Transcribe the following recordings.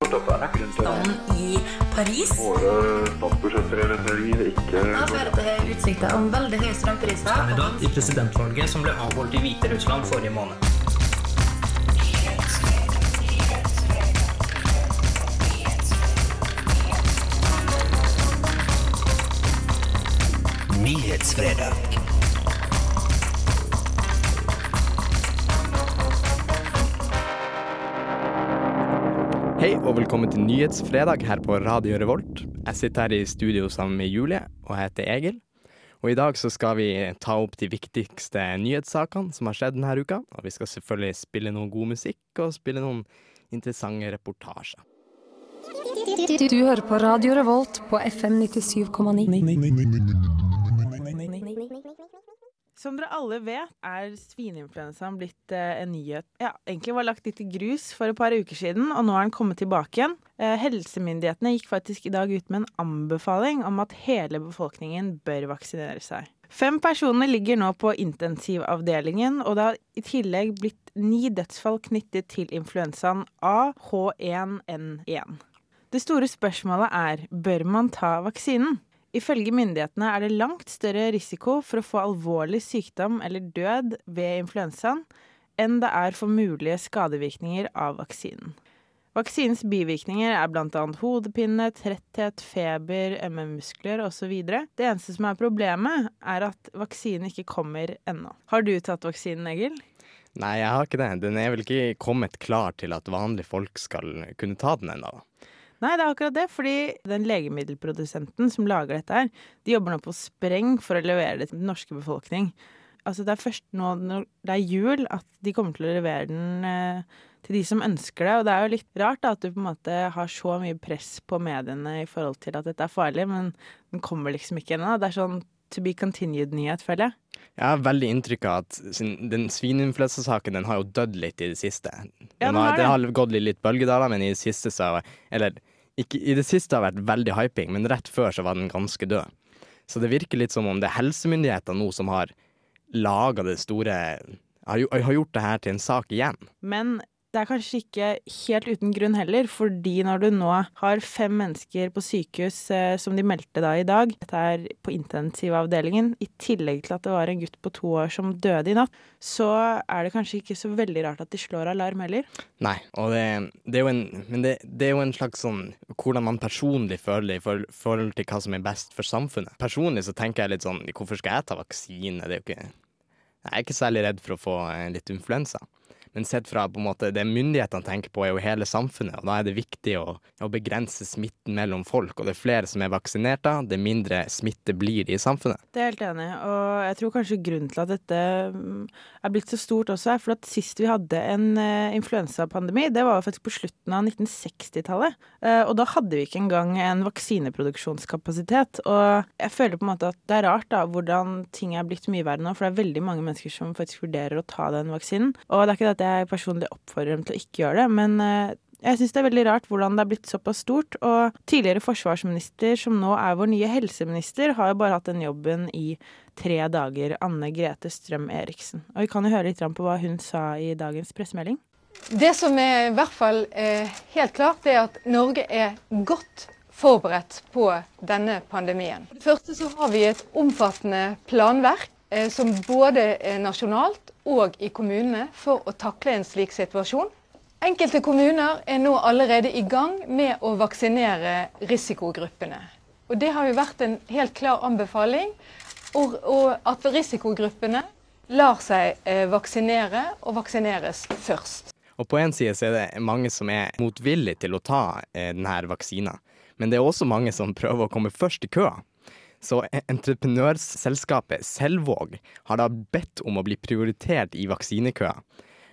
Dette er nøkkelen til Staden i Paris. våre statsbudsjetter ikke Da fører til utsikter om veldig høye strømpriser. kandidat i presidentvalget som ble avholdt i Hviterussland forrige måned. Nyhetsfredag. Hei og velkommen til Nyhetsfredag her på Radio Revolt. Jeg sitter her i studio sammen med Julie, og jeg heter Egil. Og i dag så skal vi ta opp de viktigste nyhetssakene som har skjedd denne uka. Og vi skal selvfølgelig spille noe god musikk og spille noen interessante reportasjer. Du hører på Radio Revolt på FM 97,9. Som dere alle vet, er svineinfluensaen blitt eh, en nyhet. Ja, egentlig var lagt litt i grus for et par uker siden, og nå er den kommet tilbake igjen. Eh, helsemyndighetene gikk faktisk i dag ut med en anbefaling om at hele befolkningen bør vaksinere seg. Fem personer ligger nå på intensivavdelingen, og det har i tillegg blitt ni dødsfall knyttet til influensaen A-H1N1. Det store spørsmålet er bør man ta vaksinen? Ifølge myndighetene er det langt større risiko for å få alvorlig sykdom eller død ved influensaen enn det er for mulige skadevirkninger av vaksinen. Vaksinens bivirkninger er bl.a. hodepine, tretthet, feber, mm-muskler osv. Det eneste som er problemet, er at vaksinen ikke kommer ennå. Har du tatt vaksinen, Egil? Nei, jeg har ikke det. Den er vel ikke kommet klar til at vanlige folk skal kunne ta den ennå. Nei, det er akkurat det, fordi den legemiddelprodusenten som lager dette her, de jobber nå på spreng for å levere det til den norske befolkning. Altså det er først nå når det er jul at de kommer til å levere den eh, til de som ønsker det. Og det er jo litt rart da, at du på en måte har så mye press på mediene i forhold til at dette er farlig, men den kommer liksom ikke ennå. Det er sånn to be continued-nyhet, føler jeg. Jeg har veldig inntrykk av at den svineinfluensasaken den har jo dødd litt i det siste. Den, Ja, den har, har det det. har gått litt bølgedaler, men i det siste så Eller ikke, i det siste har det vært veldig hyping, men rett før så var den ganske død. Så det virker litt som om det er helsemyndighetene nå som har laga det store har, har gjort det her til en sak igjen. Men det er kanskje ikke helt uten grunn heller, fordi når du nå har fem mennesker på sykehus, eh, som de meldte da i dag, dette er på intensivavdelingen, i tillegg til at det var en gutt på to år som døde i natt, så er det kanskje ikke så veldig rart at de slår alarm heller. Nei, og det, det er jo en Men det, det er jo en slags sånn hvordan man personlig føler det i for- forhold til hva som er best for samfunnet. Personlig så tenker jeg litt sånn Hvorfor skal jeg ta vaksine? Det er jo ikke Jeg er ikke særlig redd for å få eh, litt influensa. Men sett fra på en måte det myndighetene tenker på, er jo hele samfunnet. Og da er det viktig å, å begrense smitten mellom folk. Og det er flere som er vaksinert, da, det mindre smitte blir det i samfunnet. Det er helt enig og jeg tror kanskje grunnen til at dette mm, er blitt så stort også, er for at sist vi hadde en eh, influensapandemi, det var faktisk på slutten av 1960-tallet. Eh, og da hadde vi ikke engang en vaksineproduksjonskapasitet. Og jeg føler på en måte at det er rart da, hvordan ting er blitt mye verre nå, for det er veldig mange mennesker som faktisk vurderer å ta den vaksinen. Og det er ikke det at jeg personlig oppfordrer dem til å ikke gjøre det, men eh, jeg syns det er veldig rart hvordan det er blitt såpass stort. Og tidligere forsvarsminister, som nå er vår nye helseminister, har jo bare hatt den jobben i tre dager. Anne Grete Strøm Eriksen. Og vi kan jo høre litt på hva hun sa i dagens pressemelding. Det som er i hvert fall eh, helt klart, er at Norge er godt forberedt på denne pandemien. For det første så har vi et omfattende planverk som både er nasjonalt og i kommunene for å takle en slik situasjon. Enkelte kommuner er nå allerede i gang med å vaksinere risikogruppene. Og Det har jo vært en helt klar anbefaling, og, og at risikogruppene lar seg eh, vaksinere og vaksineres først. Og på en side så er det mange som er motvillige til å ta eh, denne vaksina. Men det er også mange som prøver å komme først i køa. Så e- entreprenørselskapet Selvåg har da bedt om å bli prioritert i vaksinekøa.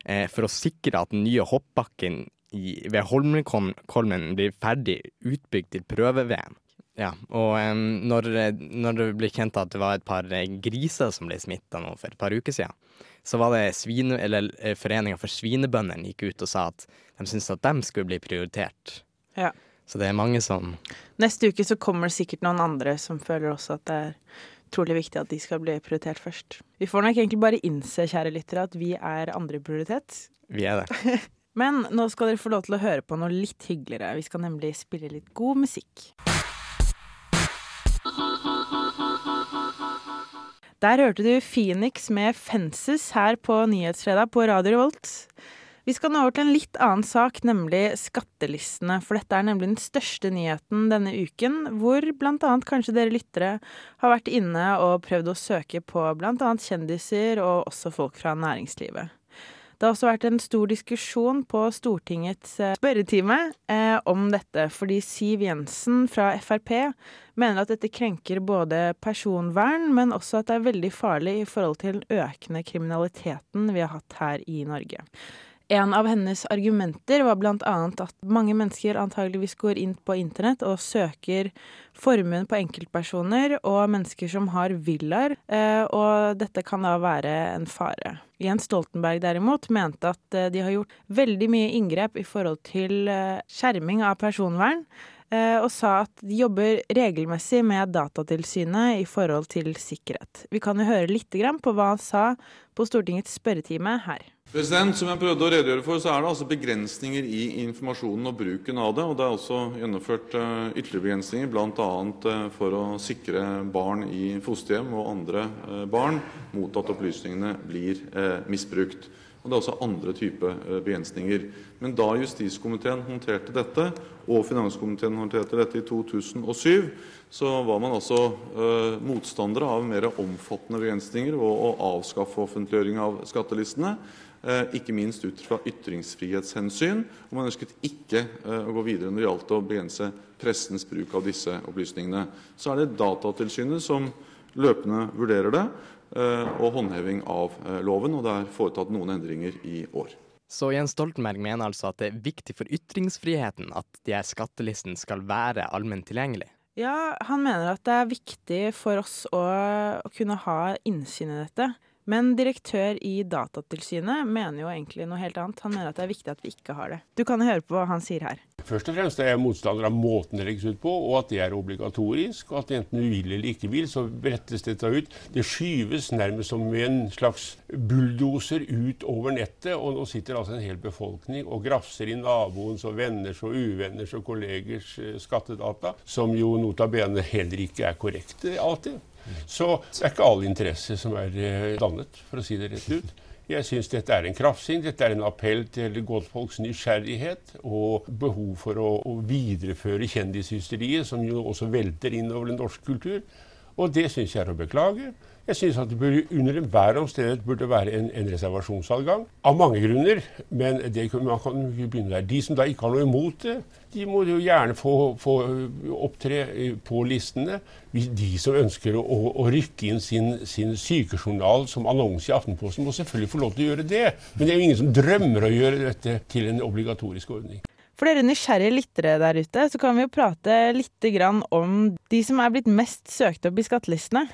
Eh, for å sikre at den nye hoppbakken ved Holmenkollen blir ferdig utbygd til prøve-VM. Ja, og når, når det ble kjent at det var et par eh, griser som ble smitta nå for et par uker siden, så var det svine, eller eh, Foreninga for svinebøndene gikk ut og sa at de syntes at de skulle bli prioritert. Ja. Så det er mange som Neste uke så kommer det sikkert noen andre som føler også at det er utrolig viktig at de skal bli prioritert først. Vi får nok egentlig bare innse, kjære lyttere, at vi er andreprioritet. Vi er det. Men nå skal dere få lov til å høre på noe litt hyggeligere. Vi skal nemlig spille litt god musikk. Der hørte du Phoenix med 'Fences' her på Nyhetsfredag på Radio Revolt. Vi skal nå over til en litt annen sak, nemlig skattelistene. For dette er nemlig den største nyheten denne uken, hvor bl.a. kanskje dere lyttere har vært inne og prøvd å søke på bl.a. kjendiser og også folk fra næringslivet. Det har også vært en stor diskusjon på Stortingets eh, spørretime eh, om dette, fordi Siv Jensen fra Frp mener at dette krenker både personvern, men også at det er veldig farlig i forhold til den økende kriminaliteten vi har hatt her i Norge. En av hennes argumenter var annet at mange mennesker antageligvis går inn på internett og søker formuen på enkeltpersoner og mennesker som har villaer, eh, og dette kan da være en fare. Jens Stoltenberg derimot mente at eh, de har gjort veldig mye inngrep i forhold til eh, skjerming av personvern, og sa at de jobber regelmessig med Datatilsynet i forhold til sikkerhet. Vi kan jo høre litt på hva han sa på Stortingets spørretime her. President, Som jeg prøvde å redegjøre for, så er det altså begrensninger i informasjonen og bruken av det. og Det er også gjennomført uh, ytterligere begrensninger, bl.a. Uh, for å sikre barn i fosterhjem og andre uh, barn mot at opplysningene blir misbrukt. Og Det er også andre typer begrensninger. Men da justiskomiteen håndterte dette, og finanskomiteen håndterte dette i 2007, så var man altså motstandere av mer omfattende begrensninger og å avskaffe offentliggjøring av skattelistene. Eh, ikke minst ut fra ytringsfrihetshensyn. og Man ønsket ikke eh, å gå videre når det gjaldt å begrense pressens bruk av disse opplysningene. Så er det Datatilsynet som løpende vurderer det, eh, og håndheving av loven. Og det er foretatt noen endringer i år. Så Jens Stoltenberg mener altså at det er viktig for ytringsfriheten at de her skattelistene skal være allment tilgjengelig? Ja, han mener at det er viktig for oss å, å kunne ha innsyn i dette. Men direktør i Datatilsynet mener jo egentlig noe helt annet. Han mener at det er viktig at vi ikke har det. Du kan høre på hva han sier her. Først og fremst er jeg motstander av måten det legges ut på, og at det er obligatorisk. Og at enten du vil eller ikke vil, så brettes dette ut. Det skyves nærmest som en slags bulldoser ut over nettet. Og nå sitter altså en hel befolkning og grafser i naboens og venners og uvenners og kollegers eh, skattedata, som jo nota bene heller ikke er korrekte alltid. Så det er ikke all interesse som er eh, dannet, for å si det rett ut. Jeg syns dette er en kraftsing. Dette er en appell til godtfolks nysgjerrighet og behov for å, å videreføre kjendishysteriet, som jo også velter innover den norske kultur. Og det syns jeg er å beklage. Jeg syns at det burde, under enhver omstendighet burde være en, en, reservasjonsadgang. Av mange grunner, men det, man kan begynne der. De som da ikke har noe imot det, de må jo gjerne få, få opptre på listene. De som ønsker å, å rykke inn sin, sin, sykejournal som annonse i Aftenposten, må selvfølgelig få lov til å gjøre det. Men det er jo ingen som drømmer å gjøre dette til en obligatorisk ordning. For dere nysgjerrige lyttere der ute, så kan vi jo prate litt om de som er blitt mest søkt opp i skattelistene.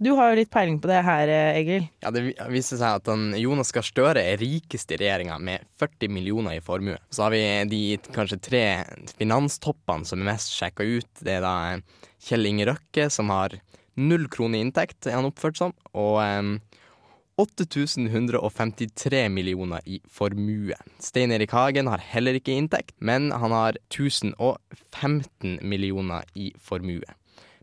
Du har jo litt peiling på det her, eh, Egil. Ja, Det viser seg at Jonas Gahr Støre er rikest i regjeringa med 40 millioner i formue. Så har vi de kanskje tre finanstoppene som er mest sjekka ut. Det er da eh, Kjell Inge Røkke, som har null kroner i inntekt, er han oppført som. Og um, 8153 millioner i formue. Stein Erik Hagen har heller ikke inntekt, men han har 1015 millioner i formue.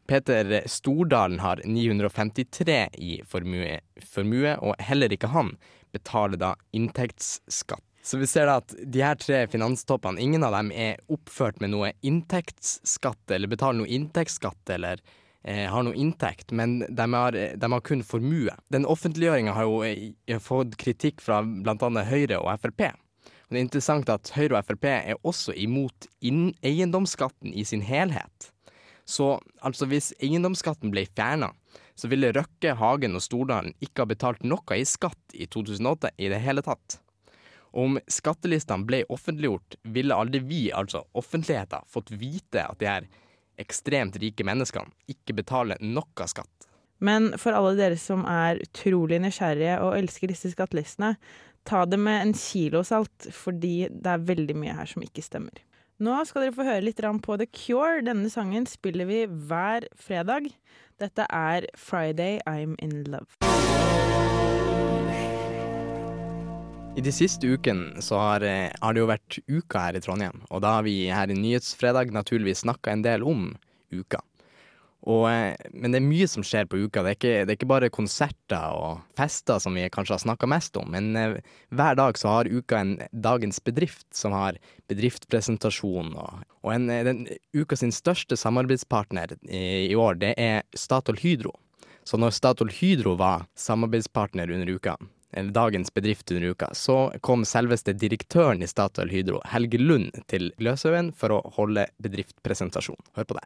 Peter Stordalen har 953 i formue, formue, og heller ikke han betaler da inntektsskatt. Så vi ser da at de her tre finanstoppene, ingen av dem er oppført med noe inntektsskatt, eller betaler noe inntektsskatt, eller har noe inntekt, men de har, de har kun formue. Den offentliggjøringa har jo eh, fått kritikk fra bl.a. Høyre og Frp. Og det er interessant at Høyre og Frp er også imot eiendomsskatten i sin helhet. Så altså hvis eiendomsskatten ble fjerna, så ville Røkke, Hagen og Stordalen ikke ha betalt noe i skatt i 2008 i det hele tatt. Om skattelistene ble offentliggjort, ville aldri vi, altså offentligheten, fått vite at de her ekstremt rike menneskene ikke betaler noe skatt. Men for alle dere som er utrolig nysgjerrige og elsker disse skattelistene, ta det med en kilo salt, fordi det er veldig mye her som ikke stemmer. Nå skal dere få høre litt på The Cure. Denne sangen spiller vi hver fredag. Dette er Friday I'm In Love. I de siste ukene så har, eh, har det jo vært uka her i Trondheim, og da har vi her i Nyhetsfredag naturligvis snakka en del om uka. Og, eh, men det er mye som skjer på uka. Det er ikke, det er ikke bare konserter og fester som vi kanskje har snakka mest om, men eh, hver dag så har uka en Dagens Bedrift som har bedriftspresentasjon. Og, og en, den, uka sin største samarbeidspartner i, i år, det er Statoil Hydro. Så når Statoil Hydro var samarbeidspartner under uka, dagens bedrift under uka, så kom selveste direktøren i Statoil Hydro, Helge Lund, til Løshaugen for å holde bedriftspresentasjon. Hør på det.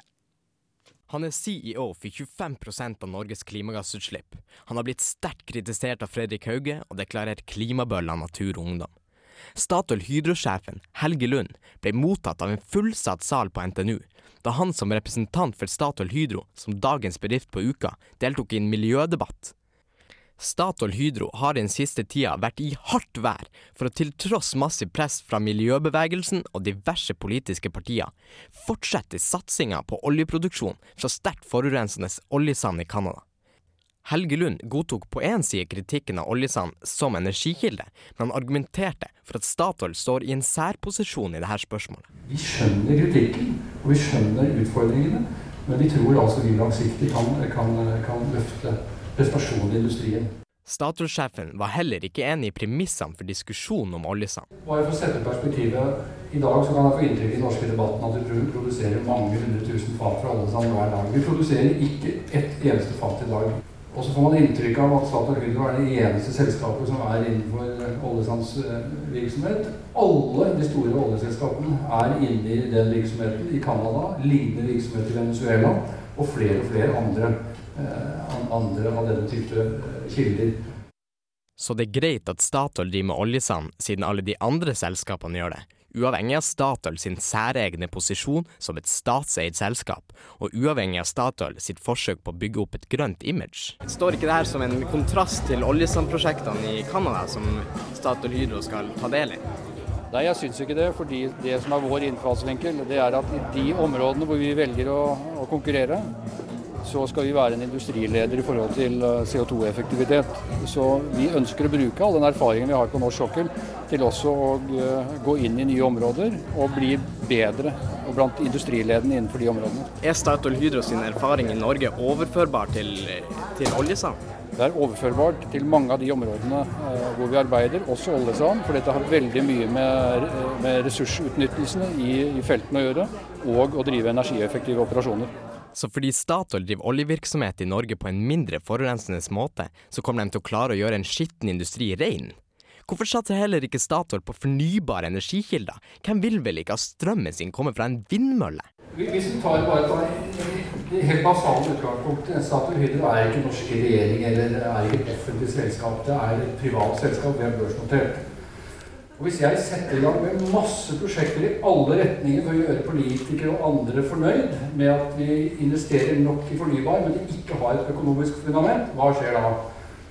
Han er CEO for 25% av Norges klimagassutslipp. Han har blitt sterkt kritisert av Fredrik Hauge og deklarert klimabølle av Natur og Ungdom. Statoil Hydro-sjefen Helge Lund ble mottatt av en fullsatt sal på NTNU, da han som representant for Statoil Hydro, som dagens bedrift på uka, deltok i en miljødebatt. Statoil Hydro har den siste tida vært i hardt vær for å til tross massiv press fra miljøbevegelsen og diverse politiske partier fortsette satsinga på oljeproduksjon fra sterkt forurensende oljesand i Canada. Helge Lund godtok på én side kritikken av oljesand som energikilde, men han argumenterte for at Statoil står i en særposisjon i dette spørsmålet. Vi skjønner kritikken og vi skjønner utfordringene, men vi tror altså vi langsiktig kan, kan, kan løfte prestasjonen i industrien. Statoil-sjefen var heller ikke enig i premissene for diskusjonen om oljesand. Bare for å sette perspektivet, I dag så kan jeg få inntrykk i den norske debatten at vi produserer mange hundre tusen fat fra oljesand hver dag. Vi produserer ikke ett eneste fat i dag. Og så får man inntrykk av at Statoil Hydro er det eneste selskapet som er innenfor oljesandsvirksomhet. Alle de store oljeselskapene er inne i den virksomheten i Canada, lignende virksomhet i Venezuela og flere og flere andre Eh, andre av denne type eh, kilder. Så det er greit at Statoil driver med oljesand, siden alle de andre selskapene gjør det, uavhengig av Statoil sin særegne posisjon som et statseid selskap, og uavhengig av Statoil sitt forsøk på å bygge opp et grønt image. Står ikke det her som en kontrast til oljesandprosjektene i Canada, som Statoil Hydro skal ta del i? Nei, jeg syns ikke det. fordi det som er vår innfallsvinkel, det er at i de områdene hvor vi velger å, å konkurrere, så skal vi være en industrileder i forhold til eh, CO2-effektivitet. Så vi ønsker å bruke all den erfaringen vi har på norsk sokkel til også å eh, gå inn i nye områder og bli bedre og blant industriledende innenfor de områdene. Er Statoil Hydro sin erfaring i Norge overførbar til, til oljesand? Det er overførbart til mange av de områdene eh, hvor vi arbeider, også oljesand. For dette har veldig mye med, med ressursutnyttelsene i, i feltene å gjøre, og å drive energieffektive operasjoner. Så fordi Statoil driver oljevirksomhet i Norge på en mindre forurensende måte, så kommer de til å klare å gjøre en skitten industri rein? Hvorfor satser heller ikke Statoil på fornybare energikilder? Hvem vil vel ikke at strømmen sin kommer fra en vindmølle? Hvis vi tar bare det helt basale utgangspunktet Statoil Hydro er ikke norsk regjering eller er ikke et offentlig selskap. Det er et privat selskap. Vi er børsnotert. Og Hvis jeg setter i gang med masse prosjekter i alle retninger for å gjøre politikere og andre fornøyd med at vi investerer nok i fornybar, men ikke har et økonomisk fundament, hva skjer da?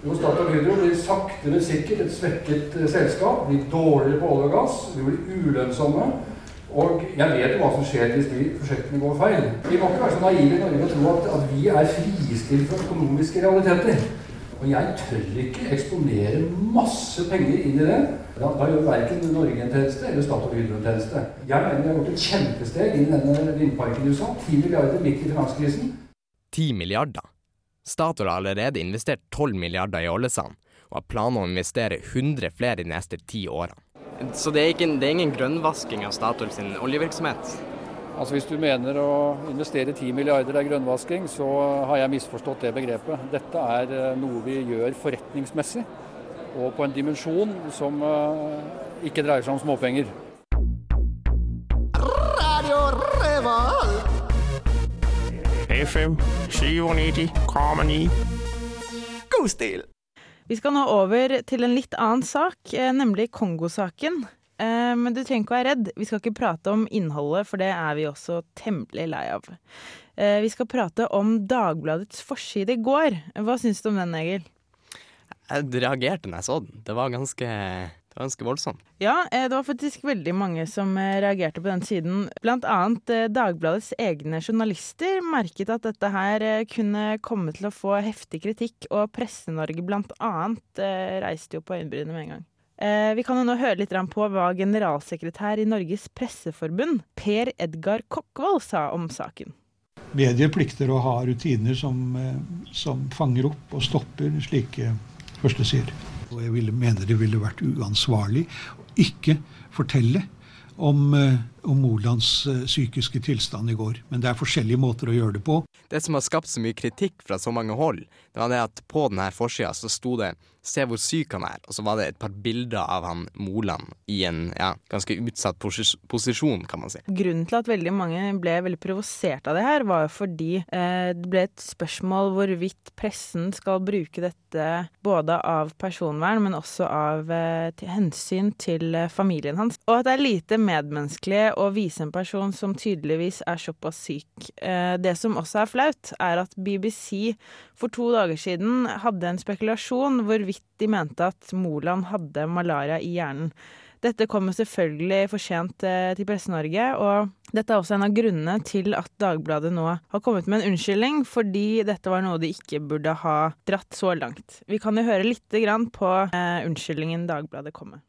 Jo, Statoil Hydro blir sakte, men sikkert et svekket uh, selskap. Blir dårligere på olje og gass. Vi blir ulønnsomme. Og jeg vet jo hva som skjer hvis de prosjektene går feil. Vi må ikke være så naive i Norge og tro at, at vi er fristilt fra økonomiske realiteter. Og jeg tør ikke eksponere masse penger inn i det. Da, da gjør verken Norge en tjeneste eller Statoil Hydro en tjeneste. Jeg mener vi har gjort et kjempesteg inn i denne vindparken i USA. 10 milliarder midt i finanskrisen. 10 milliarder? Statoil har allerede investert 12 milliarder i oljesand, og har planer å investere 100 flere de neste ti årene. Så det er, ikke, det er ingen grønnvasking av Statoil sin oljevirksomhet? Altså Hvis du mener å investere 10 milliarder er grønnvasking, så har jeg misforstått det begrepet. Dette er eh, noe vi gjør forretningsmessig, og på en dimensjon som eh, ikke dreier seg om småpenger. Radio. FM 97,9. God stil! Vi skal nå over til en litt annen sak, eh, nemlig Kongo-saken. Eh, men du trenger ikke å være redd. Vi skal ikke prate om innholdet, for det er vi også temmelig lei av. Eh, vi skal prate om Dagbladets forside i går. Hva syns du om den, Egil? Jeg reagerte når jeg så den. Det var ganske, det var ganske voldsomt. Ja, eh, det var faktisk veldig mange som reagerte på den siden. Blant annet Dagbladets egne journalister merket at dette her kunne komme til å få heftig kritikk, og Presse-Norge blant annet reiste jo på øyenbrynene med en gang. Eh, vi kan jo nå høre litt på hva generalsekretær i Norges Presseforbund, Per Edgar Kokkvold, sa om saken. Medier plikter å ha rutiner som, eh, som fanger opp og stopper slike førstesider. Og jeg ville, mener det ville vært uansvarlig å ikke fortelle om, eh, om Molands psykiske tilstand i går. Men det er forskjellige måter å gjøre det på. Det som har skapt så mye kritikk fra så mange hold, det var det at på denne forsida så sto det 'Se hvor syk han er', og så var det et par bilder av han Moland i en ja, ganske utsatt posis posisjon, kan man si. Grunnen til at veldig mange ble veldig provosert av det her, var jo fordi eh, det ble et spørsmål hvorvidt pressen skal bruke dette både av personvern, men også av eh, til hensyn til eh, familien hans. Og at det er lite medmenneskelig å vise en person som tydeligvis er såpass syk. Eh, det som også er flaut, er at BBC for to dager siden hadde en spekulasjon hvorvidt de mente at Moland hadde malaria i hjernen. Dette kommer selvfølgelig for sent eh, til Presse-Norge, og dette er også en av grunnene til at Dagbladet nå har kommet med en unnskyldning, fordi dette var noe de ikke burde ha dratt så langt. Vi kan jo høre grann på eh, unnskyldningen Dagbladet kom med.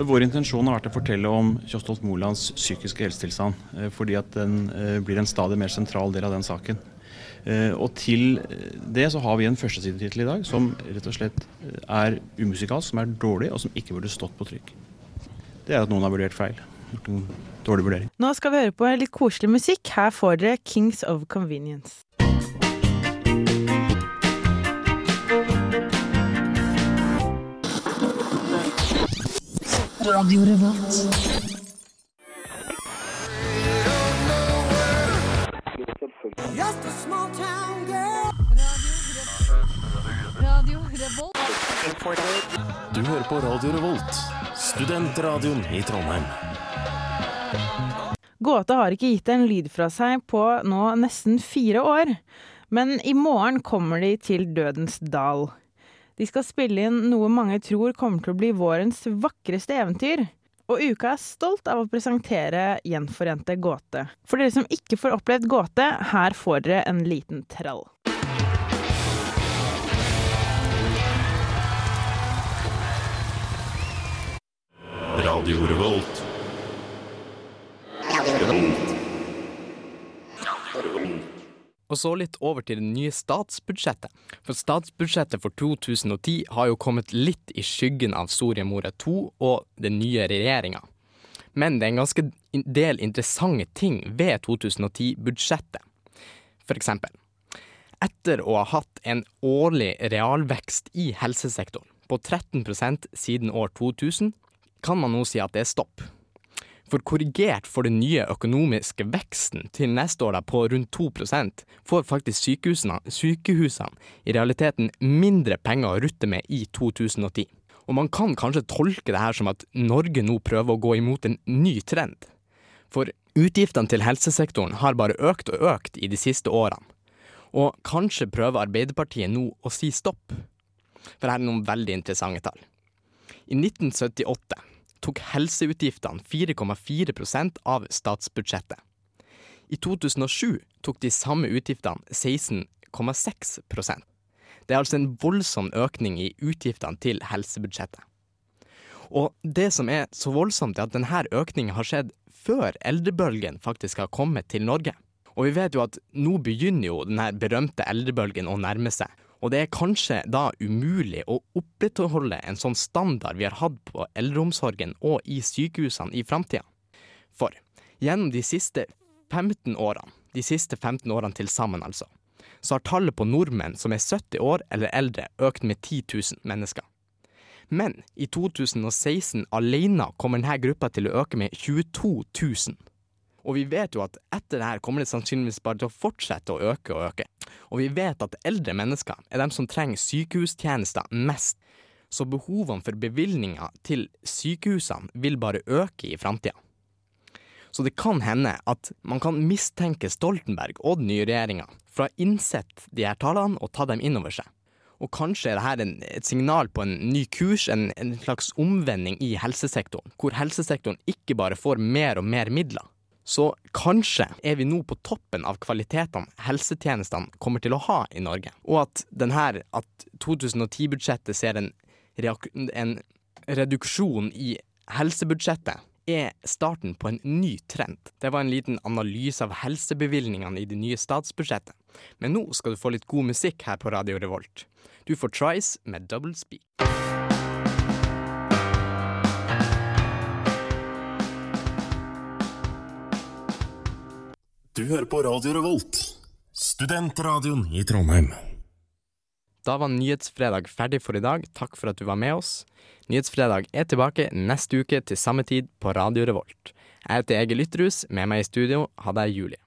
Vår intensjon har vært å fortelle om Kjostolf Molands psykiske helsetilstand, eh, fordi at den blir en stadig mer sentral del av den saken. Eh, og til det så har vi en førstesidetittel i dag som rett og slett er umusikalsk, som er dårlig, og som ikke burde stått på trykk. Det er at noen har vurdert feil. Gjort en dårlig vurdering. Nå skal vi høre på litt koselig musikk. Her får dere Kings of Convenience. Radio Revolt. Radio Revolt. Du hører på Radio Revolt, studentradioen i Trondheim. Gåte har ikke gitt en lyd fra seg på nå nesten fire år, men i morgen kommer de til Dødens dal. De skal spille inn noe mange tror kommer til å bli vårens vakreste eventyr. Og uka er stolt av å presentere Gjenforente gåte. For dere som ikke får opplevd gåte, her får dere en liten trall. Radio Revolt. Og så litt over til det nye statsbudsjettet. For statsbudsjettet for 2010 har jo kommet litt i skyggen av Soria Moria II og den nye regjeringa. Men det er en ganske del interessante ting ved 2010-budsjettet. For eksempel. Etter å ha hatt en årlig realvekst i helsesektoren på 13% siden år 2000, kan man nå si at det er stopp. For korrigert for den nye økonomiske veksten til neste år på rundt 2% får faktisk sykehusene, sykehusene i realiteten mindre penger å rutte med i 2010. Og man kan kanskje tolke det her som at Norge nå prøver å gå imot en ny trend. For utgiftene til helsesektoren har bare økt og økt i de siste årene. Og kanskje prøver Arbeiderpartiet nå å si stopp. For her er noen veldig interessante tall. I 1978 tok helseutgiftene 4,4% av statsbudsjettet. I 2007 tok de samme utgiftene 16,6% Det er altså en voldsom økning i utgiftene til helsebudsjettet. Og det som er så voldsomt, er at denne økningen har skjedd før eldrebølgen faktisk har kommet til Norge. Og vi vet jo at nå begynner jo denne berømte eldrebølgen å nærme seg. Og det er kanskje da umulig å opprettholde en sånn standard vi har hatt på eldreomsorgen og i sykehusene i framtida. For gjennom de siste 15 årene, de siste 15 årene til sammen altså, så har tallet på nordmenn som er 70 år eller eldre økt med 10 000 mennesker. Men i 2016 alene kommer denne gruppa til å øke med 22 000. Og vi vet jo at etter det her kommer det sannsynligvis bare til å fortsette å øke og øke. Og vi vet at eldre mennesker er dem som trenger sykehustjenester mest. Så behovene for bevilgninger til sykehusene vil bare øke i framtida. Så det kan hende at man kan mistenke Stoltenberg og den nye regjeringa for å ha innsett de her tallene og ta dem inn over seg. Og kanskje er dette et signal på en ny kurs, en, en slags omvending i helsesektoren, hvor helsesektoren ikke bare får mer og mer midler, så kanskje er vi nå på toppen av kvalitetene helsetjenestene kommer til å ha i Norge. Og at, denne, at 2010-budsjettet ser en, en reduksjon i helsebudsjettet er starten på en ny trend. Det var en liten analyse av helsebevilgningene i det nye statsbudsjettet. Men nå skal du få litt god musikk her på Radio Revolt. Du får Trice med Double Speak. Du hører på Radio Revolt, studentradioen i Trondheim. Da var Nyhetsfredag ferdig for i dag. Takk for at du var med oss. Nyhetsfredag er tilbake neste uke til samme tid på Radio Revolt. Jeg heter Egil Ytterhus. Med meg i studio hadde jeg Julie.